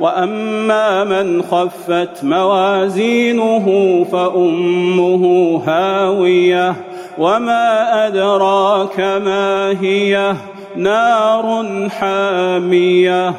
وأما من خفت موازينه فأمه هاوية وما أدراك ما هي نار حامية